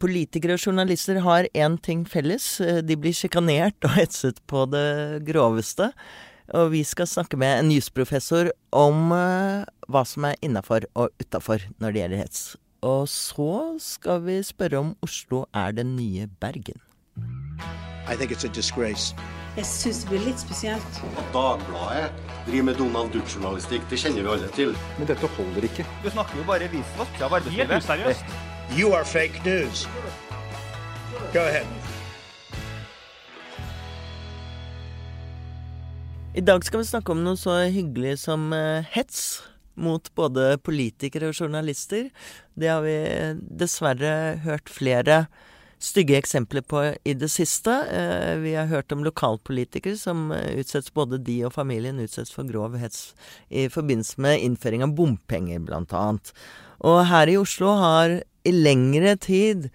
politikere og journalister har én ting felles. De blir sjikanert og hetset på det groveste. Og vi skal snakke med en jusprofessor om uh, hva som er innafor og utafor når det gjelder hets. Og så skal vi spørre om Oslo er den nye Bergen. I think it's a disgrace. Jeg syns det blir litt spesielt. At Dagbladet driver med Donald Duck-journalistikk, det kjenner vi alle til. Men dette holder ikke. Du snakker jo bare visvask av arbeidslivet. Helt useriøst. You are fake news. Go ahead. I dag skal vi snakke om noe så hyggelig som uh, hets mot både politikere og journalister. Det har vi dessverre hørt flere stygge eksempler på i det siste. Uh, vi har hørt om lokalpolitikere som utsettes, både de og familien utsettes for grov hets i forbindelse med innføring av bompenger, blant annet. Og her i Oslo har i lengre tid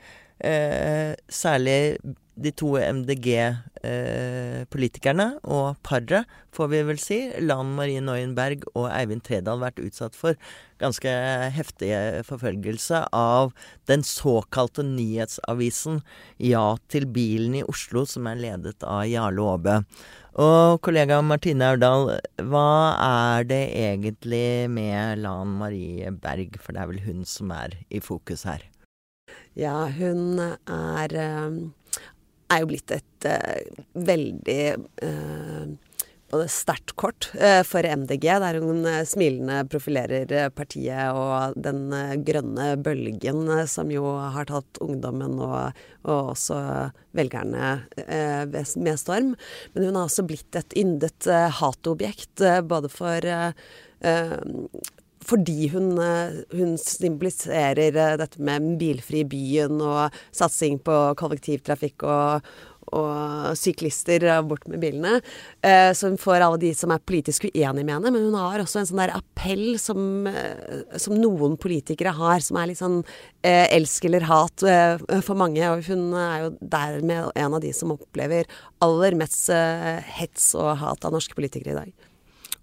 eh, særlig de to MDG-politikerne eh, og paret, får vi vel si, Lan Marie Neuenberg og Eivind Tredal, vært utsatt for ganske heftige forfølgelse av den såkalte nyhetsavisen Ja til bilen i Oslo, som er ledet av Jarle Aabø. Og kollega Martine Aurdal, hva er det egentlig med Lan Marie Berg, for det er vel hun som er i fokus her? Ja, hun er er jo blitt et uh, veldig både sterkt kort uh, for MDG, der hun smilende profilerer partiet og den grønne bølgen som jo har tatt ungdommen og, og også velgerne med storm. Men hun har også blitt et yndet hatobjekt både for fordi hun, hun, symboliserer dette med bilfri byen og satsing på kollektivtrafikk og, og syklister bort med bilene. Eh, så hun får alle de som er politisk uenige med henne. Men hun har også en sånn der appell som, som noen politikere har, som er litt sånn eh, elsk eller hat eh, for mange. Og hun er jo dermed en av de som opplever aller mest hets og hat av norske politikere i dag.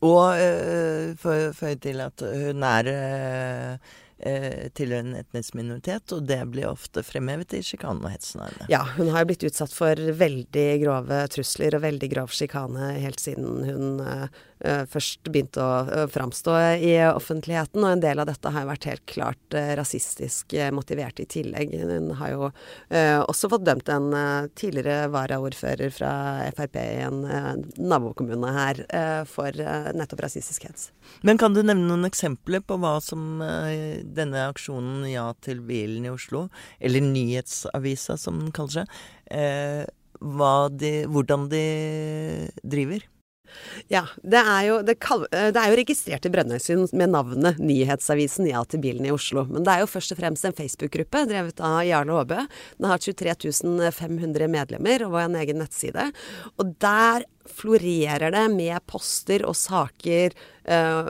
Og øh, føye til at hun er øh, tilhører en etnisk minoritet, og det blir ofte fremhevet i sjikanen og hetsen av henne. Ja, hun har jo blitt utsatt for veldig grove trusler og veldig grov sjikane helt siden hun uh, først begynte å framstå i offentligheten. Og en del av dette har jo vært helt klart uh, rasistisk motivert i tillegg. Hun har jo også fått dømt en tidligere varaordfører fra Frp i en nabokommune her for nettopp rasistisk hets. Men kan du nevne noen eksempler på hva som denne aksjonen Ja til bilen i Oslo, eller Nyhetsavisa som den kaller seg, de, hvordan de driver? Ja. Det er jo, det kall, det er jo registrert i Brønnøysund med navnet Nyhetsavisen Ja til bilen i Oslo. Men det er jo først og fremst en Facebook-gruppe drevet av Jarle Aabø. Den har 23 500 medlemmer og en egen nettside. Og der florerer det med poster og saker. Uh,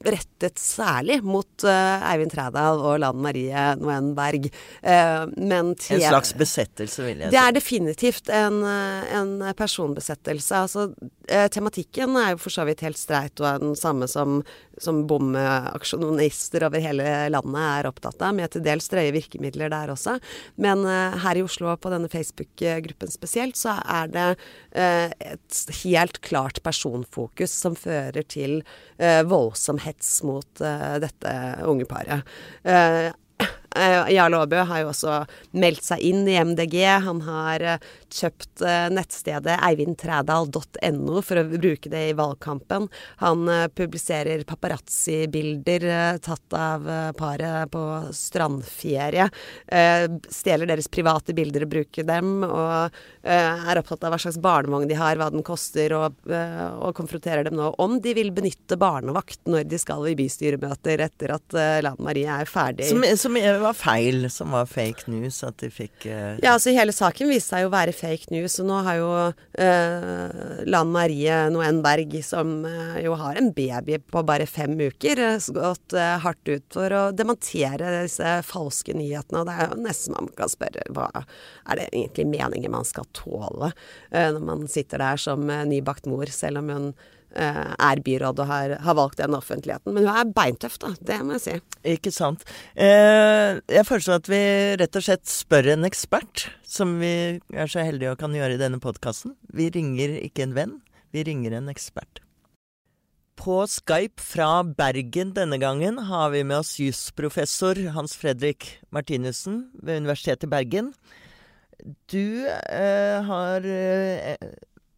rettet særlig mot uh, Eivind Trædal og Lan Marie Noen Berg. Uh, men en slags besettelse, vil jeg si. Det er definitivt en, en personbesettelse. Altså, uh, tematikken er jo for så vidt helt streit og er den samme som, som bomaksjonister over hele landet er opptatt av, med til dels drøye virkemidler der også. Men her i Oslo, på denne Facebook-gruppen spesielt, så er det et helt klart personfokus som fører til voldsom hets mot uh, dette unge paret. Uh, Jarle Aabø har jo også meldt seg inn i MDG. Han har kjøpt nettstedet eivindtrædal.no for å bruke det i valgkampen. Han publiserer paparazzi-bilder tatt av paret på strandferie. Stjeler deres private bilder og bruker dem. Og er opptatt av hva slags barnevogn de har, hva den koster, og, og konfronterer dem nå om de vil benytte barnevakt når de skal i bystyremøter etter at Lan Marie er ferdig. Som, som var feil, som var fake news, at de fikk uh... Ja, altså hele saken viste seg jo å være fake news, og nå har jo uh, Lan Marie Noen Berg, som uh, jo har en baby på bare fem uker, gått hardt ut for å dementere disse falske nyhetene. Og det er jo nesten man kan spørre hva er det egentlig meningen man skal tåle når man sitter der som nybakt mor, selv om hun er byråd og har, har, valgt den offentligheten. Men hun er beintøff, da. Det må jeg si. Ikke sant. Eh, jeg foreslår at vi rett og slett spør en ekspert, som vi er så heldige og kan gjøre i denne podkasten. Vi ringer ikke en venn, vi ringer en ekspert. På Skype fra Bergen denne gangen har vi med oss jusprofessor Hans Fredrik Martinussen ved Universitetet i Bergen. Du eh, har, eh,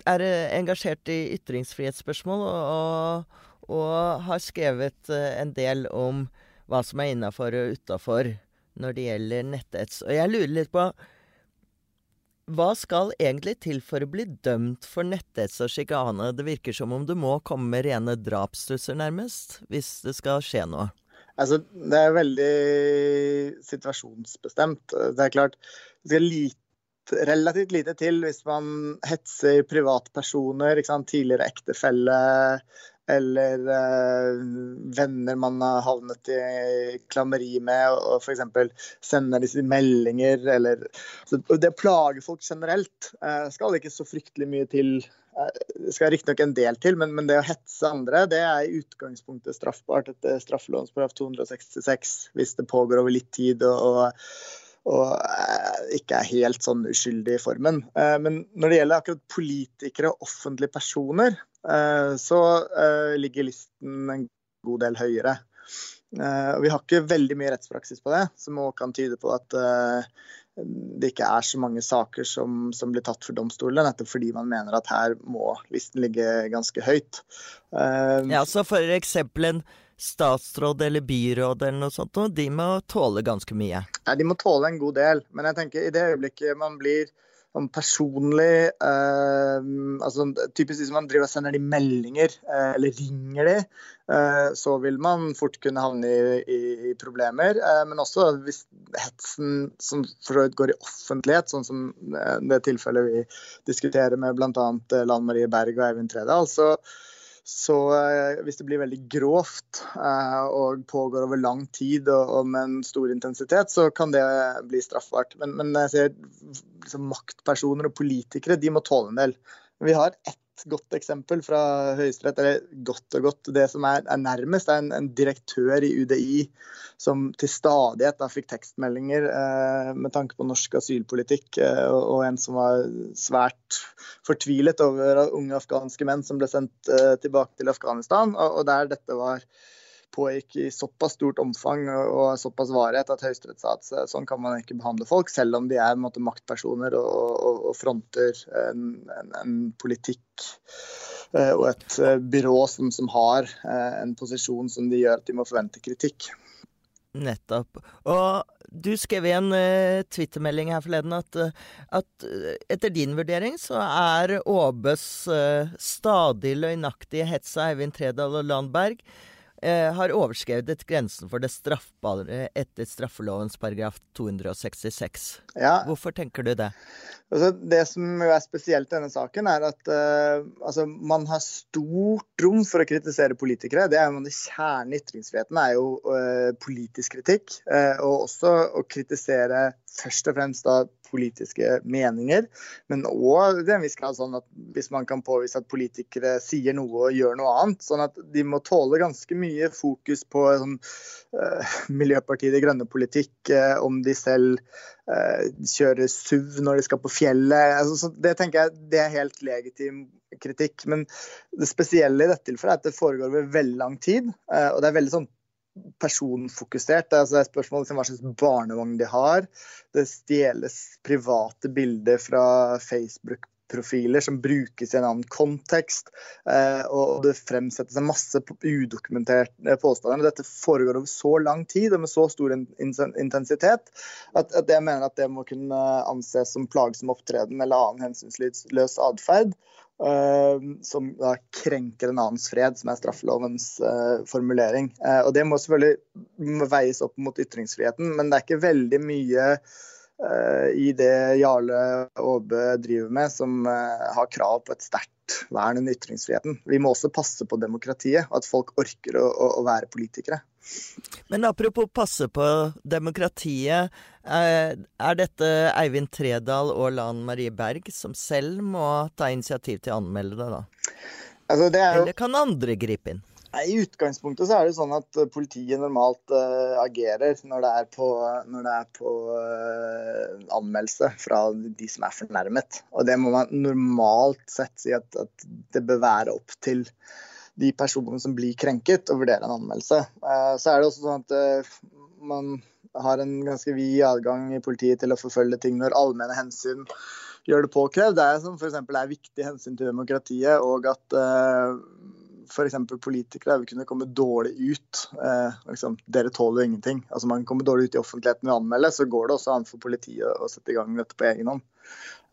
er engasjert i ytringsfrihetsspørsmål og, og har skrevet eh, en del om hva som er innafor og utafor når det gjelder netthets. Og jeg lurer litt på hva skal egentlig til for å bli dømt for netthets og sjikane? Det virker som om du må komme med rene drapstrusler, nærmest, hvis det skal skje noe. Altså, det er veldig situasjonsbestemt. Det er klart, det skal lite, relativt lite til hvis man hetser privatpersoner, tidligere ektefelle, eller uh, venner man har havnet i klammeri med, og, og f.eks. sender disse meldinger, eller så Det å plage folk generelt uh, skal ikke så fryktelig mye til. Det skal riktignok en del til, men, men, det å hetse andre det er i utgangspunktet straffbart etter straffelovens paragraf 266 hvis det pågår over litt tid og, og og ikke er helt sånn uskyldig i formen. Men når det gjelder akkurat politikere og offentlige personer, Eh, så eh, ligger listen en god del høyere. Eh, vi har ikke veldig mye rettspraksis på det, som også kan tyde på at det ikke er så mange saker som, som blir tatt for domstolene, nettopp fordi man mener at her må listen ligge ganske høyt. Ja, så for eksempel en statsråd eller byråd eller noe sånt, de må tåle ganske mye? Ja, de må tåle en god del. Men jeg tenker i det øyeblikket man blir om personlig eh, altså Typisk hvis man driver og sender de meldinger eh, eller ringer de, eh, så vil man fort kunne havne i, i, i problemer. Eh, men også hvis hetsen som går i offentlighet, sånn som eh, det tilfellet vi diskuterer med bl.a. Eh, Lan Marie Berg og Eivind Tredal, så så eh, hvis det blir veldig grovt eh, og pågår over lang tid og, med en stor intensitet, så kan det bli straffbart. Men, men jeg ser liksom, maktpersoner og politikere de må tåle en del. Vi har ett godt eksempel fra Høyesterett, eller godt og godt. Det som er, er nærmest, er en, en, direktør i UDI som til stadighet da, fikk tekstmeldinger eh, med tanke på norsk asylpolitikk, eh, og, og, en som var svært fortvilet over unge afghanske menn som ble sendt eh, tilbake til Afghanistan, og, og der dette var pågikk i såpass stort omfang og såpass varighet at Høyesterett sa at sånn kan man ikke behandle folk, selv om de er måte, maktpersoner og, og, og fronter en, en, en, politikk eh, og et eh, byrå som, som har eh, en posisjon som de gjør at de må forvente kritikk. Nettopp. Og du skrev i en uh, twittermelding her forleden at, at etter din vurdering så er Åbes uh, stadig løgnaktige hets av Eivind Tredal og Landberg eh, har overskredet grensen for det straffbare etter straffelovens paragraf 266. Ja. Hvorfor tenker du det? Altså, det som er spesielt i denne saken, er at uh, altså, man har stort rom for å kritisere politikere. Det er jo Kjernen i ytringsfriheten er jo uh, politisk kritikk, uh, og også å kritisere først og fremst da politiske meninger, men òg til en viss grad sånn at hvis man kan påvise at politikere sier noe og gjør noe annet, sånn at de må tåle ganske mye fokus på sånn, uh, Miljøpartiet De Grønne-politikk, uh, om de selv uh, kjører SUV når de skal på fjellet. Altså, det tenker jeg det er helt legitim kritikk. Men det spesielle i dette tilfellet er at det foregår over veldig lang tid, og det er veldig sånn personfokusert. Altså det er spørsmål om hva slags barnevogn de har. Det stjeles private bilder fra Facebook-profiler som brukes i en annen kontekst. Eh, og det fremsettes en masse udokumenterte påstander. Dette foregår over så lang tid og med så stor intensitet at, jeg mener at det må kunne anses som plagsom opptreden eller annen hensynsløs atferd. Uh, som da krenker en annens fred, som er straffelovens uh, formulering. Uh, og Det må selvfølgelig veies opp mot ytringsfriheten, men det er ikke veldig mye i det Jarle Aabe driver med, som har krav på et sterkt vern under ytringsfriheten. Vi må også passe på demokratiet, og at folk orker å, å, være politikere. Men apropos passe på demokratiet. Eh, er dette Eivind Tredal og Lan Marie Berg som selv må ta initiativ til å anmelde det, da? Altså, det jo Eller kan andre gripe inn? Nei, I utgangspunktet så er det sånn at eh, politiet normalt uh, agerer når det er på, det er på uh, anmeldelse fra de som er fornærmet. Og det må man normalt sett si at, at det bør være opp til de personene som blir krenket, å vurdere en anmeldelse. Uh, så er det også sånn at man har en ganske vid adgang i politiet til å forfølge ting når allmenne hensyn gjør det påkrevd. Det er som f.eks. er viktig hensyn til demokratiet, og at f.eks. politikere vil kunne komme dårlig ut. Eh, liksom, dere tåler jo ingenting. Altså Man kommer dårlig ut i offentligheten ved å anmelde, så går det også an for politiet å sette i gang dette på egen hånd.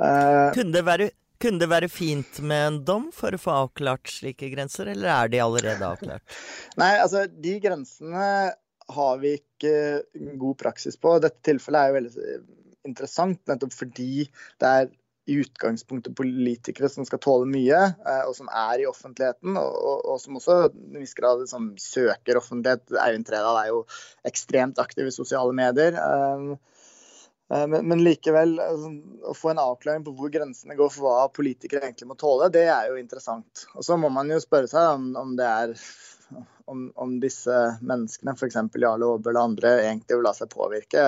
Eh, kunne, det være, kunne det være fint med en dom for å få avklart slike grenser, eller er de allerede avklart? Nei, altså de grensene har vi ikke god praksis på. Dette tilfellet er jo veldig interessant nettopp fordi det er i utgangspunktet politikere som skal tåle mye, eh, og som er i offentligheten, og, og, og som også i en viss grad liksom, søker offentlighet. Eivind Tredal er jo ekstremt aktiv i sosiale medier. Um, men, men, likevel, altså, å få en avklaring på hvor grensene går for hva politikere egentlig må tåle, det er jo interessant. Og så må man jo spørre seg om, om det er om, om, disse menneskene, f.eks. Jarle Aabel og andre, egentlig vil la seg påvirke,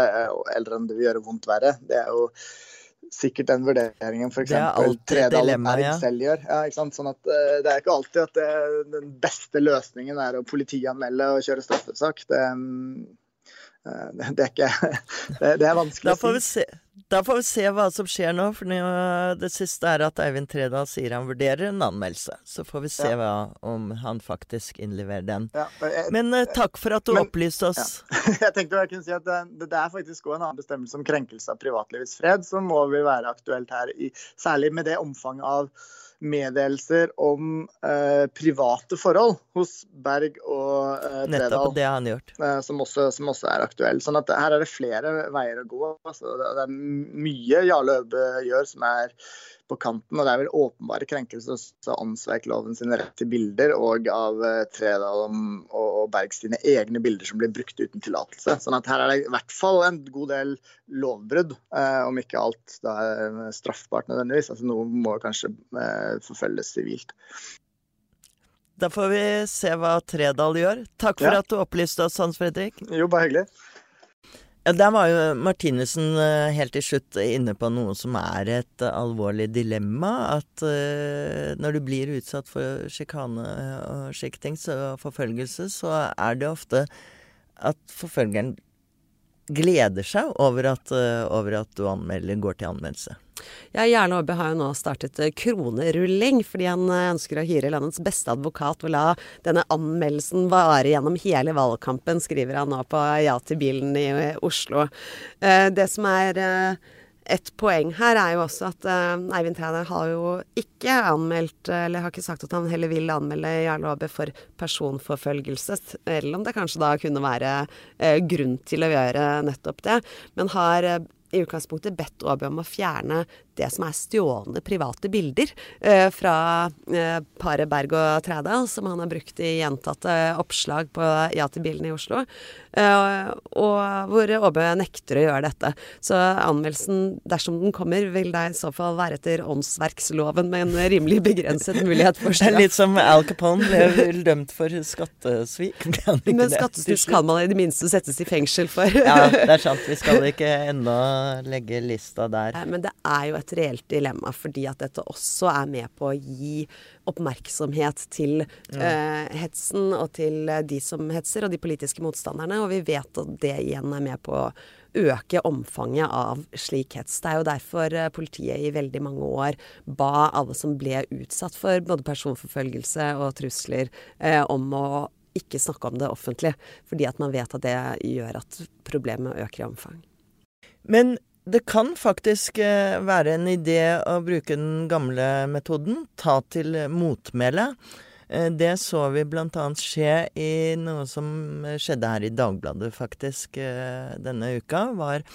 eller om det vil gjøre vondt verre. Det er jo sikkert den vurderingen f.eks. Tredal ja. selv gjør. Ja, sånn at, uh, det er ikke alltid at det, den beste løsningen er å politianmelde og kjøre straffesak. Det, um, det, det, er ikke det, det, er vanskelig å si. Da får vi se hva som skjer nå. For det siste er at Eivind Tredal sier han vurderer en anmeldelse. Så får vi se ja. hva, om han faktisk innleverer den. Ja, jeg, men uh, takk for at du men, opplyste oss. Ja. jeg tenkte jeg kunne si at det, det, er faktisk òg en annen bestemmelse om krenkelse av privatlivets fred som må vil være aktuelt her, i, særlig med det omfanget av meddelelser om eh, private forhold hos Berg og eh. Nettopp det har han gjort. Eh, som, også, som, også, er aktuell. Sånn at her er det flere veier å gå. Altså, det, det, er mye Jarle Øbe gjør som er på kanten. Og det er vel åpenbare krenkelser av åndsverkloven sine rett til bilder, og av uh, Tredal og, Berg sine egne bilder som blir brukt uten tillatelse. Sånn at her er det i hvert fall en god del lovbrudd, uh, om ikke alt da er straffbart nødvendigvis. Altså Noe må kanskje uh, forfølges sivilt. Da får vi se hva Tredal gjør. Takk for ja. at du opplyste oss, Hans Fredrik. Jo, bare hyggelig. Ja, Der var jo Martinussen eh, helt til slutt inne på noe som er et alvorlig dilemma. At uh, når du blir utsatt for sjikane og slike ting, så forfølgelse, så er det ofte at forfølgeren gleder seg over at, uh, over at du anmelder, går til anmeldelse. Ja, Jarle Aabø har jo nå startet eh, kronerulling, fordi han eh, ønsker å hyre landets beste advokat og la denne anmeldelsen vare gjennom hele valgkampen, skriver han nå på Ja til bilen i Oslo. Eh, det som er et poeng. Her er jo også at uh, Eivind Træner har jo ikke anmeldt, eller har ikke sagt at han heller vil anmelde Jarle Aabe for personforfølgelse, eller om det kanskje da kunne være uh, grunn til å gjøre nettopp det, men har uh, i utgangspunktet bedt Aabe om å fjerne det som er stjålne private bilder eh, fra eh, paret Berg og Trædal, som han har brukt i gjentatte oppslag på Ja til bilen i Oslo. Eh, og hvor Åbø nekter å gjøre dette. Så anmeldelsen, dersom den kommer, vil det i så fall være etter åndsverksloven med en rimelig begrenset mulighet for straff. Litt som Al Capone ble dømt for skattesvik. Men skattesnusk kan man i det minste settes i fengsel for. ja, det er sant. Vi skal ikke ennå legge lista der. Men det er jo et reelt dilemma, fordi at dette også er med på å gi oppmerksomhet til uh, hetsen og til de som hetser, og de politiske motstanderne. Og vi vet at det igjen er med på å øke omfanget av slik hets. Det er jo derfor eh, politiet i veldig mange år ba alle som ble utsatt for både personforfølgelse og trusler, uh, om å ikke snakke om det offentlig, fordi at man vet at det gjør at problemet øker i omfang. Men det kan faktisk eh, være en idé å bruke den gamle metoden, ta til motmæle. Eh, det så vi bl.a. skje i noe som skjedde her i Dagbladet faktisk eh, denne uka. var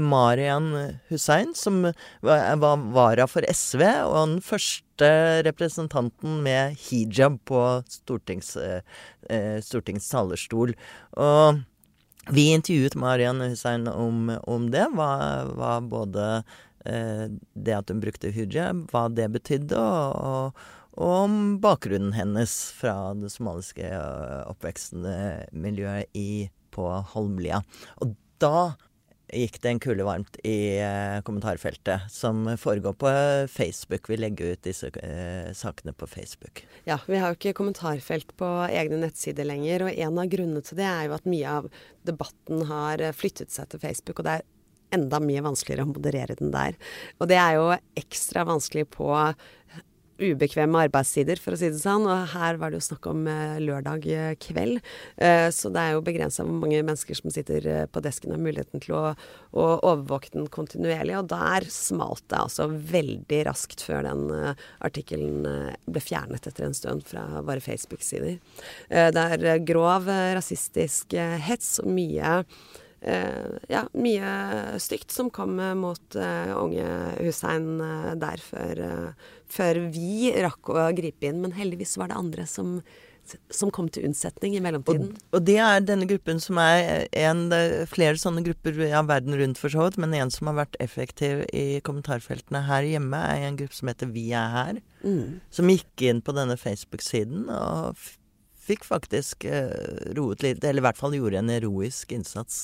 Marian Hussein, som var vara for SV, og den første representanten med hijab på stortings, Stortingets talerstol. Og vi intervjuet Marian Hussein om, om det. Hva, hva både eh, det at hun brukte hijab, hva det betydde, og, og om bakgrunnen hennes fra det somaliske oppvekstmiljøet oppvekstende miljøet i, på Holmlia. Og da gikk det en kule varmt i eh, kommentarfeltet, som foregår på Facebook. Vi legger ut disse eh, sakene på Facebook. Ja, vi har jo ikke kommentarfelt på egne nettsider lenger, og en av grunnene til det er jo at mye av debatten har eh, flyttet seg til Facebook, og det er enda mye vanskeligere å moderere den der. Og det er jo ekstra vanskelig på ubekvemme arbeidstider, for å si det sånn. Og her var det jo snakk om eh, lørdag eh, kveld. Eh, så det er jo begrensa hvor mange mennesker som sitter på desken og har muligheten til å, å, overvåke den kontinuerlig. Og der smalt det altså veldig raskt før den artikkelen ble fjernet etter en stund fra våre Facebook-sider. Det er grov rasistisk hets og mye ja, mye stygt som kom mot uh, unge Hussein der før, før, vi rakk å gripe inn. Men heldigvis var det andre som, som kom til unnsetning i mellomtiden. Og, og, det er denne gruppen som er en Flere sånne grupper ja, verden rundt for så vidt, men en som har vært effektiv i kommentarfeltene her hjemme, er en gruppe som heter Vi er her. Mm. Som gikk inn på denne Facebook-siden og fikk faktisk eh, roet litt, eller i hvert fall gjorde en heroisk innsats.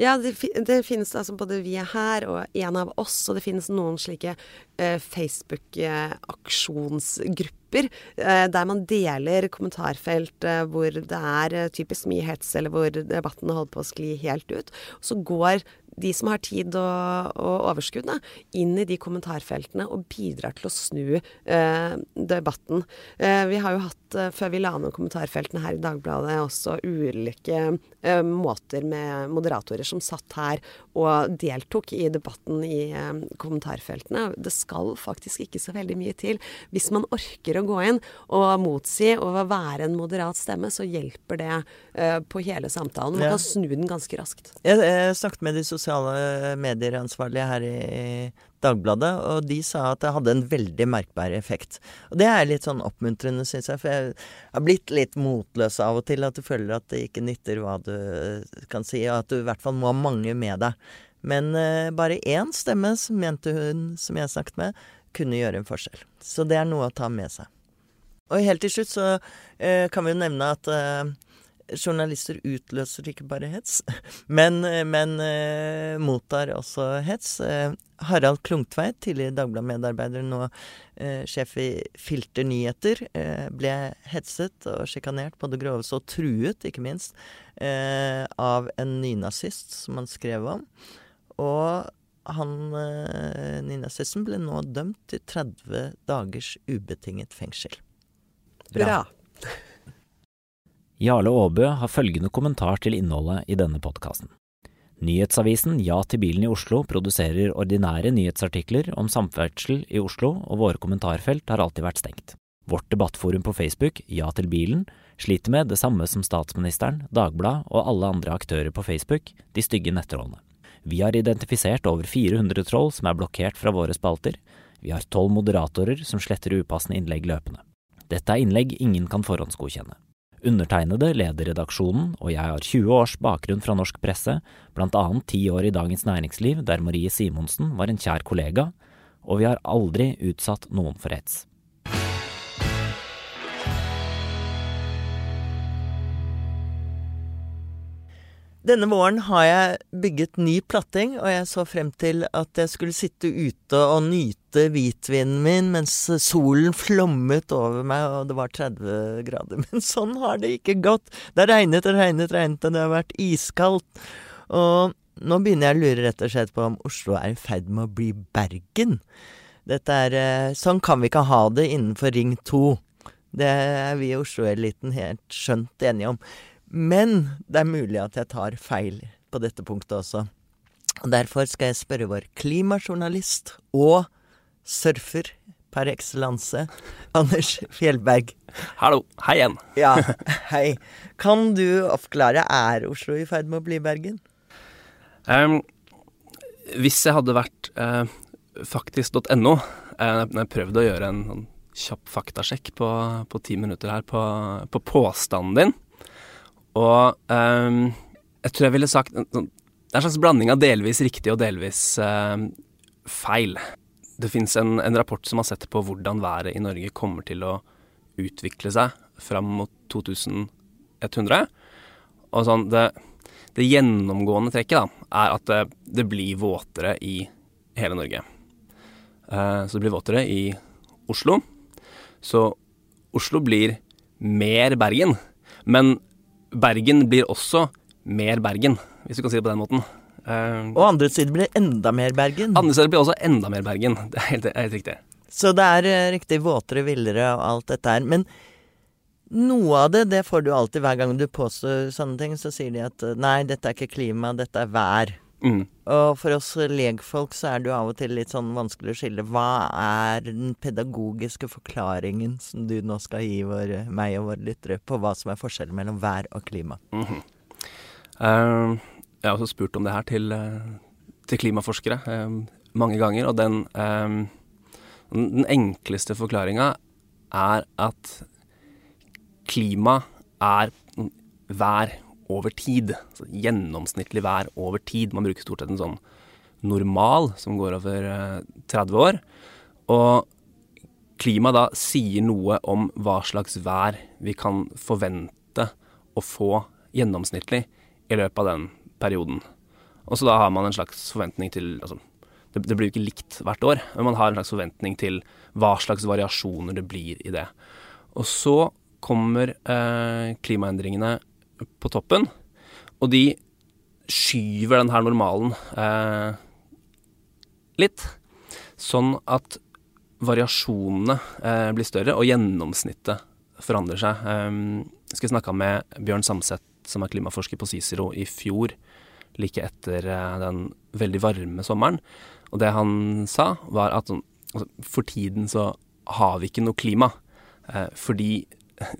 Ja, det, det, finnes altså både vi er her og en av oss, og det finnes noen slike eh, Facebook-aksjonsgrupper eh, der man deler kommentarfelt eh, hvor det er eh, typisk mye hets, eller hvor debatten holder på å skli helt ut. Så går de som har tid og, og overskudd, da, inn i de kommentarfeltene og bidrar til å snu eh, debatten. Eh, vi har jo hatt, eh, før vi la ned kommentarfeltene her i Dagbladet, også ulike eh, måter med moderatorer som satt her og deltok i debatten i eh, kommentarfeltene. Det skal faktisk ikke så veldig mye til. Hvis man orker å gå inn og motsi og være en moderat stemme, så hjelper det eh, på hele samtalen. Man ja. kan snu den ganske raskt. Jeg, jeg snakket med de sosiale medier-ansvarlige her i Dagbladet, og de sa at det hadde en veldig merkbar effekt. Og det er litt sånn oppmuntrende, syns jeg, for jeg har blitt litt motløs av og til. At du føler at det ikke nytter hva du kan si, og at du i hvert fall må ha mange med deg. Men eh, bare én stemme, mente hun som jeg snakket med, kunne gjøre en forskjell. Så det er noe å ta med seg. Og helt til slutt så eh, kan vi jo nevne at uh, journalister utløser ikke bare hets, men, men uh, mottar også hets. Uh, Harald Klungtveit, tidligere Dagbladet-medarbeider, nå uh, sjef i Filter nyheter, ble hetset og sjikanert på det groveste, og truet, ikke minst, av en nynazist som han skrev om. Og han nynazisten ble nå dømt til 30 dagers ubetinget fengsel. Bra. Bra. Jarle Aabø har følgende kommentar til innholdet i denne podkasten. Nyhetsavisen Ja til bilen i Oslo produserer ordinære nyhetsartikler om samferdsel i Oslo, og våre kommentarfelt har alltid vært stengt. Vårt debattforum på Facebook, Ja til bilen, sliter med det samme som statsministeren, Dagbladet og alle andre aktører på Facebook, de stygge nettrollene. Vi har identifisert over 400 troll som er blokkert fra våre spalter. Vi har tolv moderatorer som sletter upassende innlegg løpende. Dette er innlegg ingen kan forhåndsgodkjenne. Undertegnede leder redaksjonen, og jeg har 20 års bakgrunn fra norsk presse, blant annet ti år i Dagens Næringsliv, der Marie Simonsen var en kjær kollega, og vi har aldri utsatt noen for hets. Denne våren har jeg bygget ny platting, og jeg så frem til at jeg skulle sitte ute og nyte hvitvinen min mens solen flommet over meg og det var 30 grader. Men sånn har det ikke gått. Det har regnet og regnet og regnet, og det har vært iskaldt. Og nå begynner jeg å lure rett og slett på om Oslo er i ferd med å bli Bergen. Dette er eh, Sånn kan vi ikke ha det innenfor Ring 2. Det er vi i Oslo-eliten helt skjønt enige om. Men det er mulig at jeg tar feil på dette punktet også. Og Derfor skal jeg spørre vår klimajournalist og surfer per excellence, Anders Fjellberg. Hallo. Hei igjen. Ja, hei. Kan du oppklare, er Oslo i ferd med å bli Bergen? Um, hvis jeg hadde vært uh, faktisk.no, uh, jeg prøvde å gjøre en sånn kjapp faktasjekk på, på ti minutter her på, på påstanden din, og um, jeg tror jeg ville sagt Det er en slags blanding av delvis riktig og delvis uh, feil. Det fins en, en, rapport som har sett på hvordan været i Norge kommer til å utvikle seg fram mot 2100. Og sånn, det, det gjennomgående trekket da, er at det, det, blir våtere i hele Norge. Eh, så det blir våtere i Oslo. Så Oslo blir mer Bergen. Men Bergen blir også mer Bergen, hvis du kan si det på den måten. Uh, og andre steder blir enda mer Bergen. Andre steder blir også enda mer Bergen. Det er helt, helt riktig. Så det er uh, riktig våtere, villere og alt dette her. Men noe av det, det får du alltid hver gang du påstår sånne ting. Så sier de at uh, nei, dette er ikke klima, dette er vær. Mm. Og for oss legfolk så er det jo av og til litt sånn vanskelig å skille. Hva er den pedagogiske forklaringen som du nå skal gi vår, meg og våre lyttere på hva som er forskjellen mellom vær og klima? Mm -hmm. uh, jeg har også spurt om det her til, uh, til klimaforskere uh, mange ganger, og den, den enkleste forklaringa er at klima er vær over tid. Altså gjennomsnittlig vær over tid. Man bruker stort sett en sånn normal som går over 30 eh, år. Og klima da sier noe om hva slags vær vi kan forvente å få gjennomsnittlig i løpet av den perioden. Og så da har man en slags forventning til altså, det, det, blir jo ikke likt hvert år, men man har en slags forventning til hva slags variasjoner det blir i det. Og så kommer eh, klimaendringene på toppen, og de skyver den her normalen eh, litt, sånn at variasjonene eh, blir større, og gjennomsnittet forandrer seg. Eh, jeg snakke med Bjørn Samset, som er klimaforsker på Cicero, i fjor, like etter eh, den veldig varme sommeren. Og det han sa, var at altså, for tiden så har vi ikke noe klima. Eh, fordi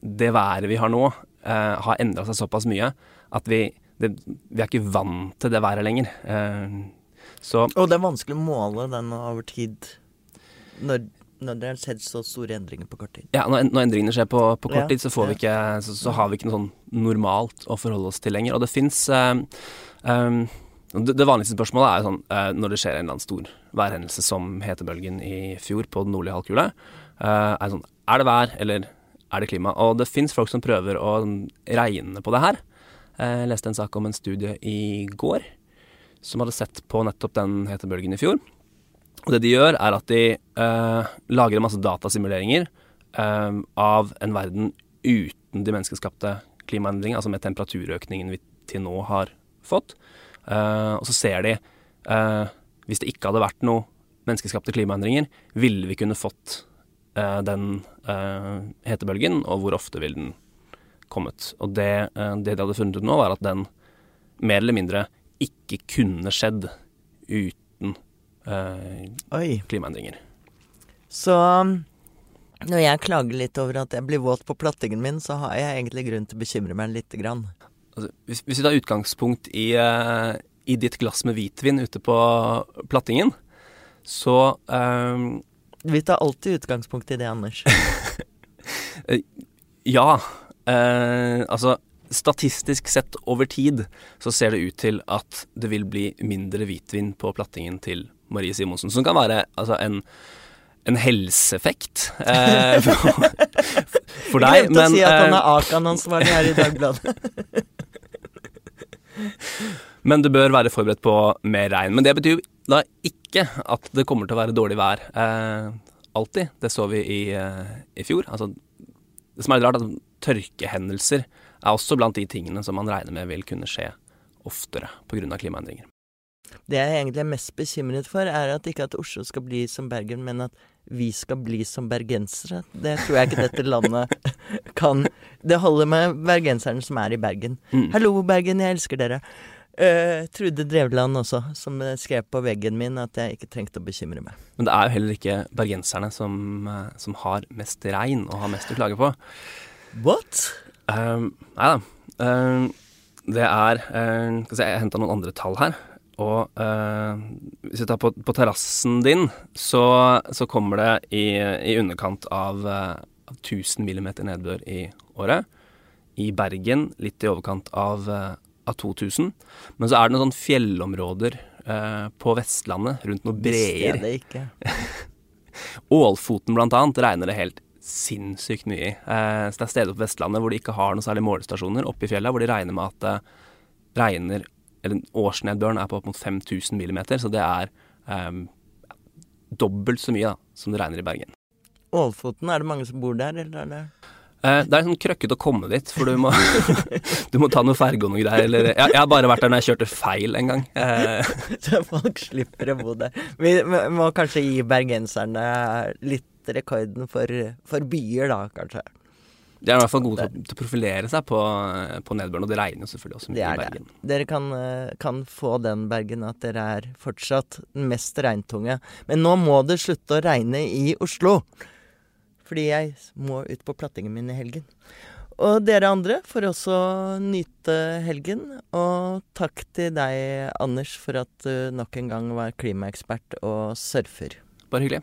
det været vi har nå, uh, har endra seg såpass mye at vi, det, vi, er ikke vant til det været lenger. Så, og det er vanskelig å måle den over tid, når, det har skjedd så store endringer på kort tid. Ja, når, når endringene skjer på, på kort ja, tid, så, ikke, så, så, har vi ikke noe sånn normalt å forholde oss til lenger. Og det fins um, um, det, det, vanligste spørsmålet er sånn uh, når det skjer en eller annen stor værhendelse som hetebølgen i fjor på den nordlige halvkule. Uh, er, sånn, er det vær, eller er det klima. Og det fins folk som prøver å regne på det her. Jeg leste en sak om en studie i går som hadde sett på nettopp den hetebølgen i fjor. Og det de gjør, er at de eh, lager en masse datasimuleringer eh, av en verden uten de menneskeskapte klimaendringene, altså med temperaturøkningen vi til nå har fått. Eh, og så ser de Hvis det ikke hadde vært noe menneskeskapte klimaendringer, ville vi kunne fått den uh, hetebølgen, og hvor ofte ville den kommet. Og det, uh, det, de hadde funnet ut nå, var at den mer eller mindre ikke kunne skjedd uten klimaendringer. Så um, når jeg klager litt over at jeg blir våt på plattingen min, så har jeg egentlig grunn til å bekymre meg lite grann. Altså, hvis, hvis, vi tar utgangspunkt i, i, ditt glass med hvitvin ute på plattingen, så eh, vi tar alltid utgangspunkt i det, Anders. Eh, ja. Eh, altså Statistisk sett over tid så ser det ut til at det vil bli mindre hvitvin på plattingen til Marie Simonsen. Som kan være altså, en, en helseeffekt eh, for, for deg. Glemte å si at han er eh, Akan-ansvarlig her i Dagbladet. men du bør være forberedt på mer regn. Men det betyr jo da ikke at det kommer til å være dårlig vær eh, alltid. Det så vi i, eh, i fjor. Altså, det som er litt rart, at tørkehendelser er også blant de tingene som man regner med vil kunne skje oftere pga. klimaendringer. Det jeg egentlig er mest bekymret for, er at ikke at Oslo skal bli som Bergen, men at vi skal bli som bergensere. Det tror jeg ikke dette landet kan. Det holder med bergenserne som er i Bergen. Mm. Hallo, Bergen, jeg elsker dere. Uh, Trude Drevland også, som skrev på veggen min at jeg ikke trengte å bekymre meg. Men det er jo heller ikke bergenserne som, uh, som har mest regn og har mest å klage på. What? Uh, nei da. Uh, det er Skal vi se, jeg henta noen andre tall her. Og hvis vi tar på, på terrassen din, så, så, kommer det i, i underkant av, av 1000 millimeter nedbør i året. I Bergen litt i overkant av av 2000. Men så er det noen sånne fjellområder eh, på Vestlandet, rundt noen Visste breer. jeg det ikke. Ålfoten blant annet regner det helt sinnssykt mye i. Eh, så det er steder på Vestlandet hvor de ikke har noen særlig målestasjoner, oppe i fjellet, hvor de regner med at det regner Eller årsnedbøren er på opp mot 5000 millimeter, så det er um, dobbelt så mye da, som det regner i Bergen. Ålfoten, er det mange som bor der, eller er det Eh, det er sånn krøkkete å komme dit, for du må, du må ta noe ferge og noe greier. Eller, jeg, jeg har bare vært der når jeg kjørte feil en gang. Eh, Så folk slipper å bo der. Vi vi må kanskje gi bergenserne litt rekorden for, for byer, da, kanskje. De er i hvert fall gode til, til å profilere seg på, på nedbøren, og det regner jo selvfølgelig også mye i Bergen. det. Dere kan, eh, kan få den, Bergen, at dere er fortsatt den mest regntunge. Men nå må det slutte å regne i Oslo. Fordi jeg må ut på plattingen min i helgen. Og dere andre får også nyte helgen. Og takk til deg, Anders, for at du nok en gang var klimaekspert og surfer. Bare hyggelig.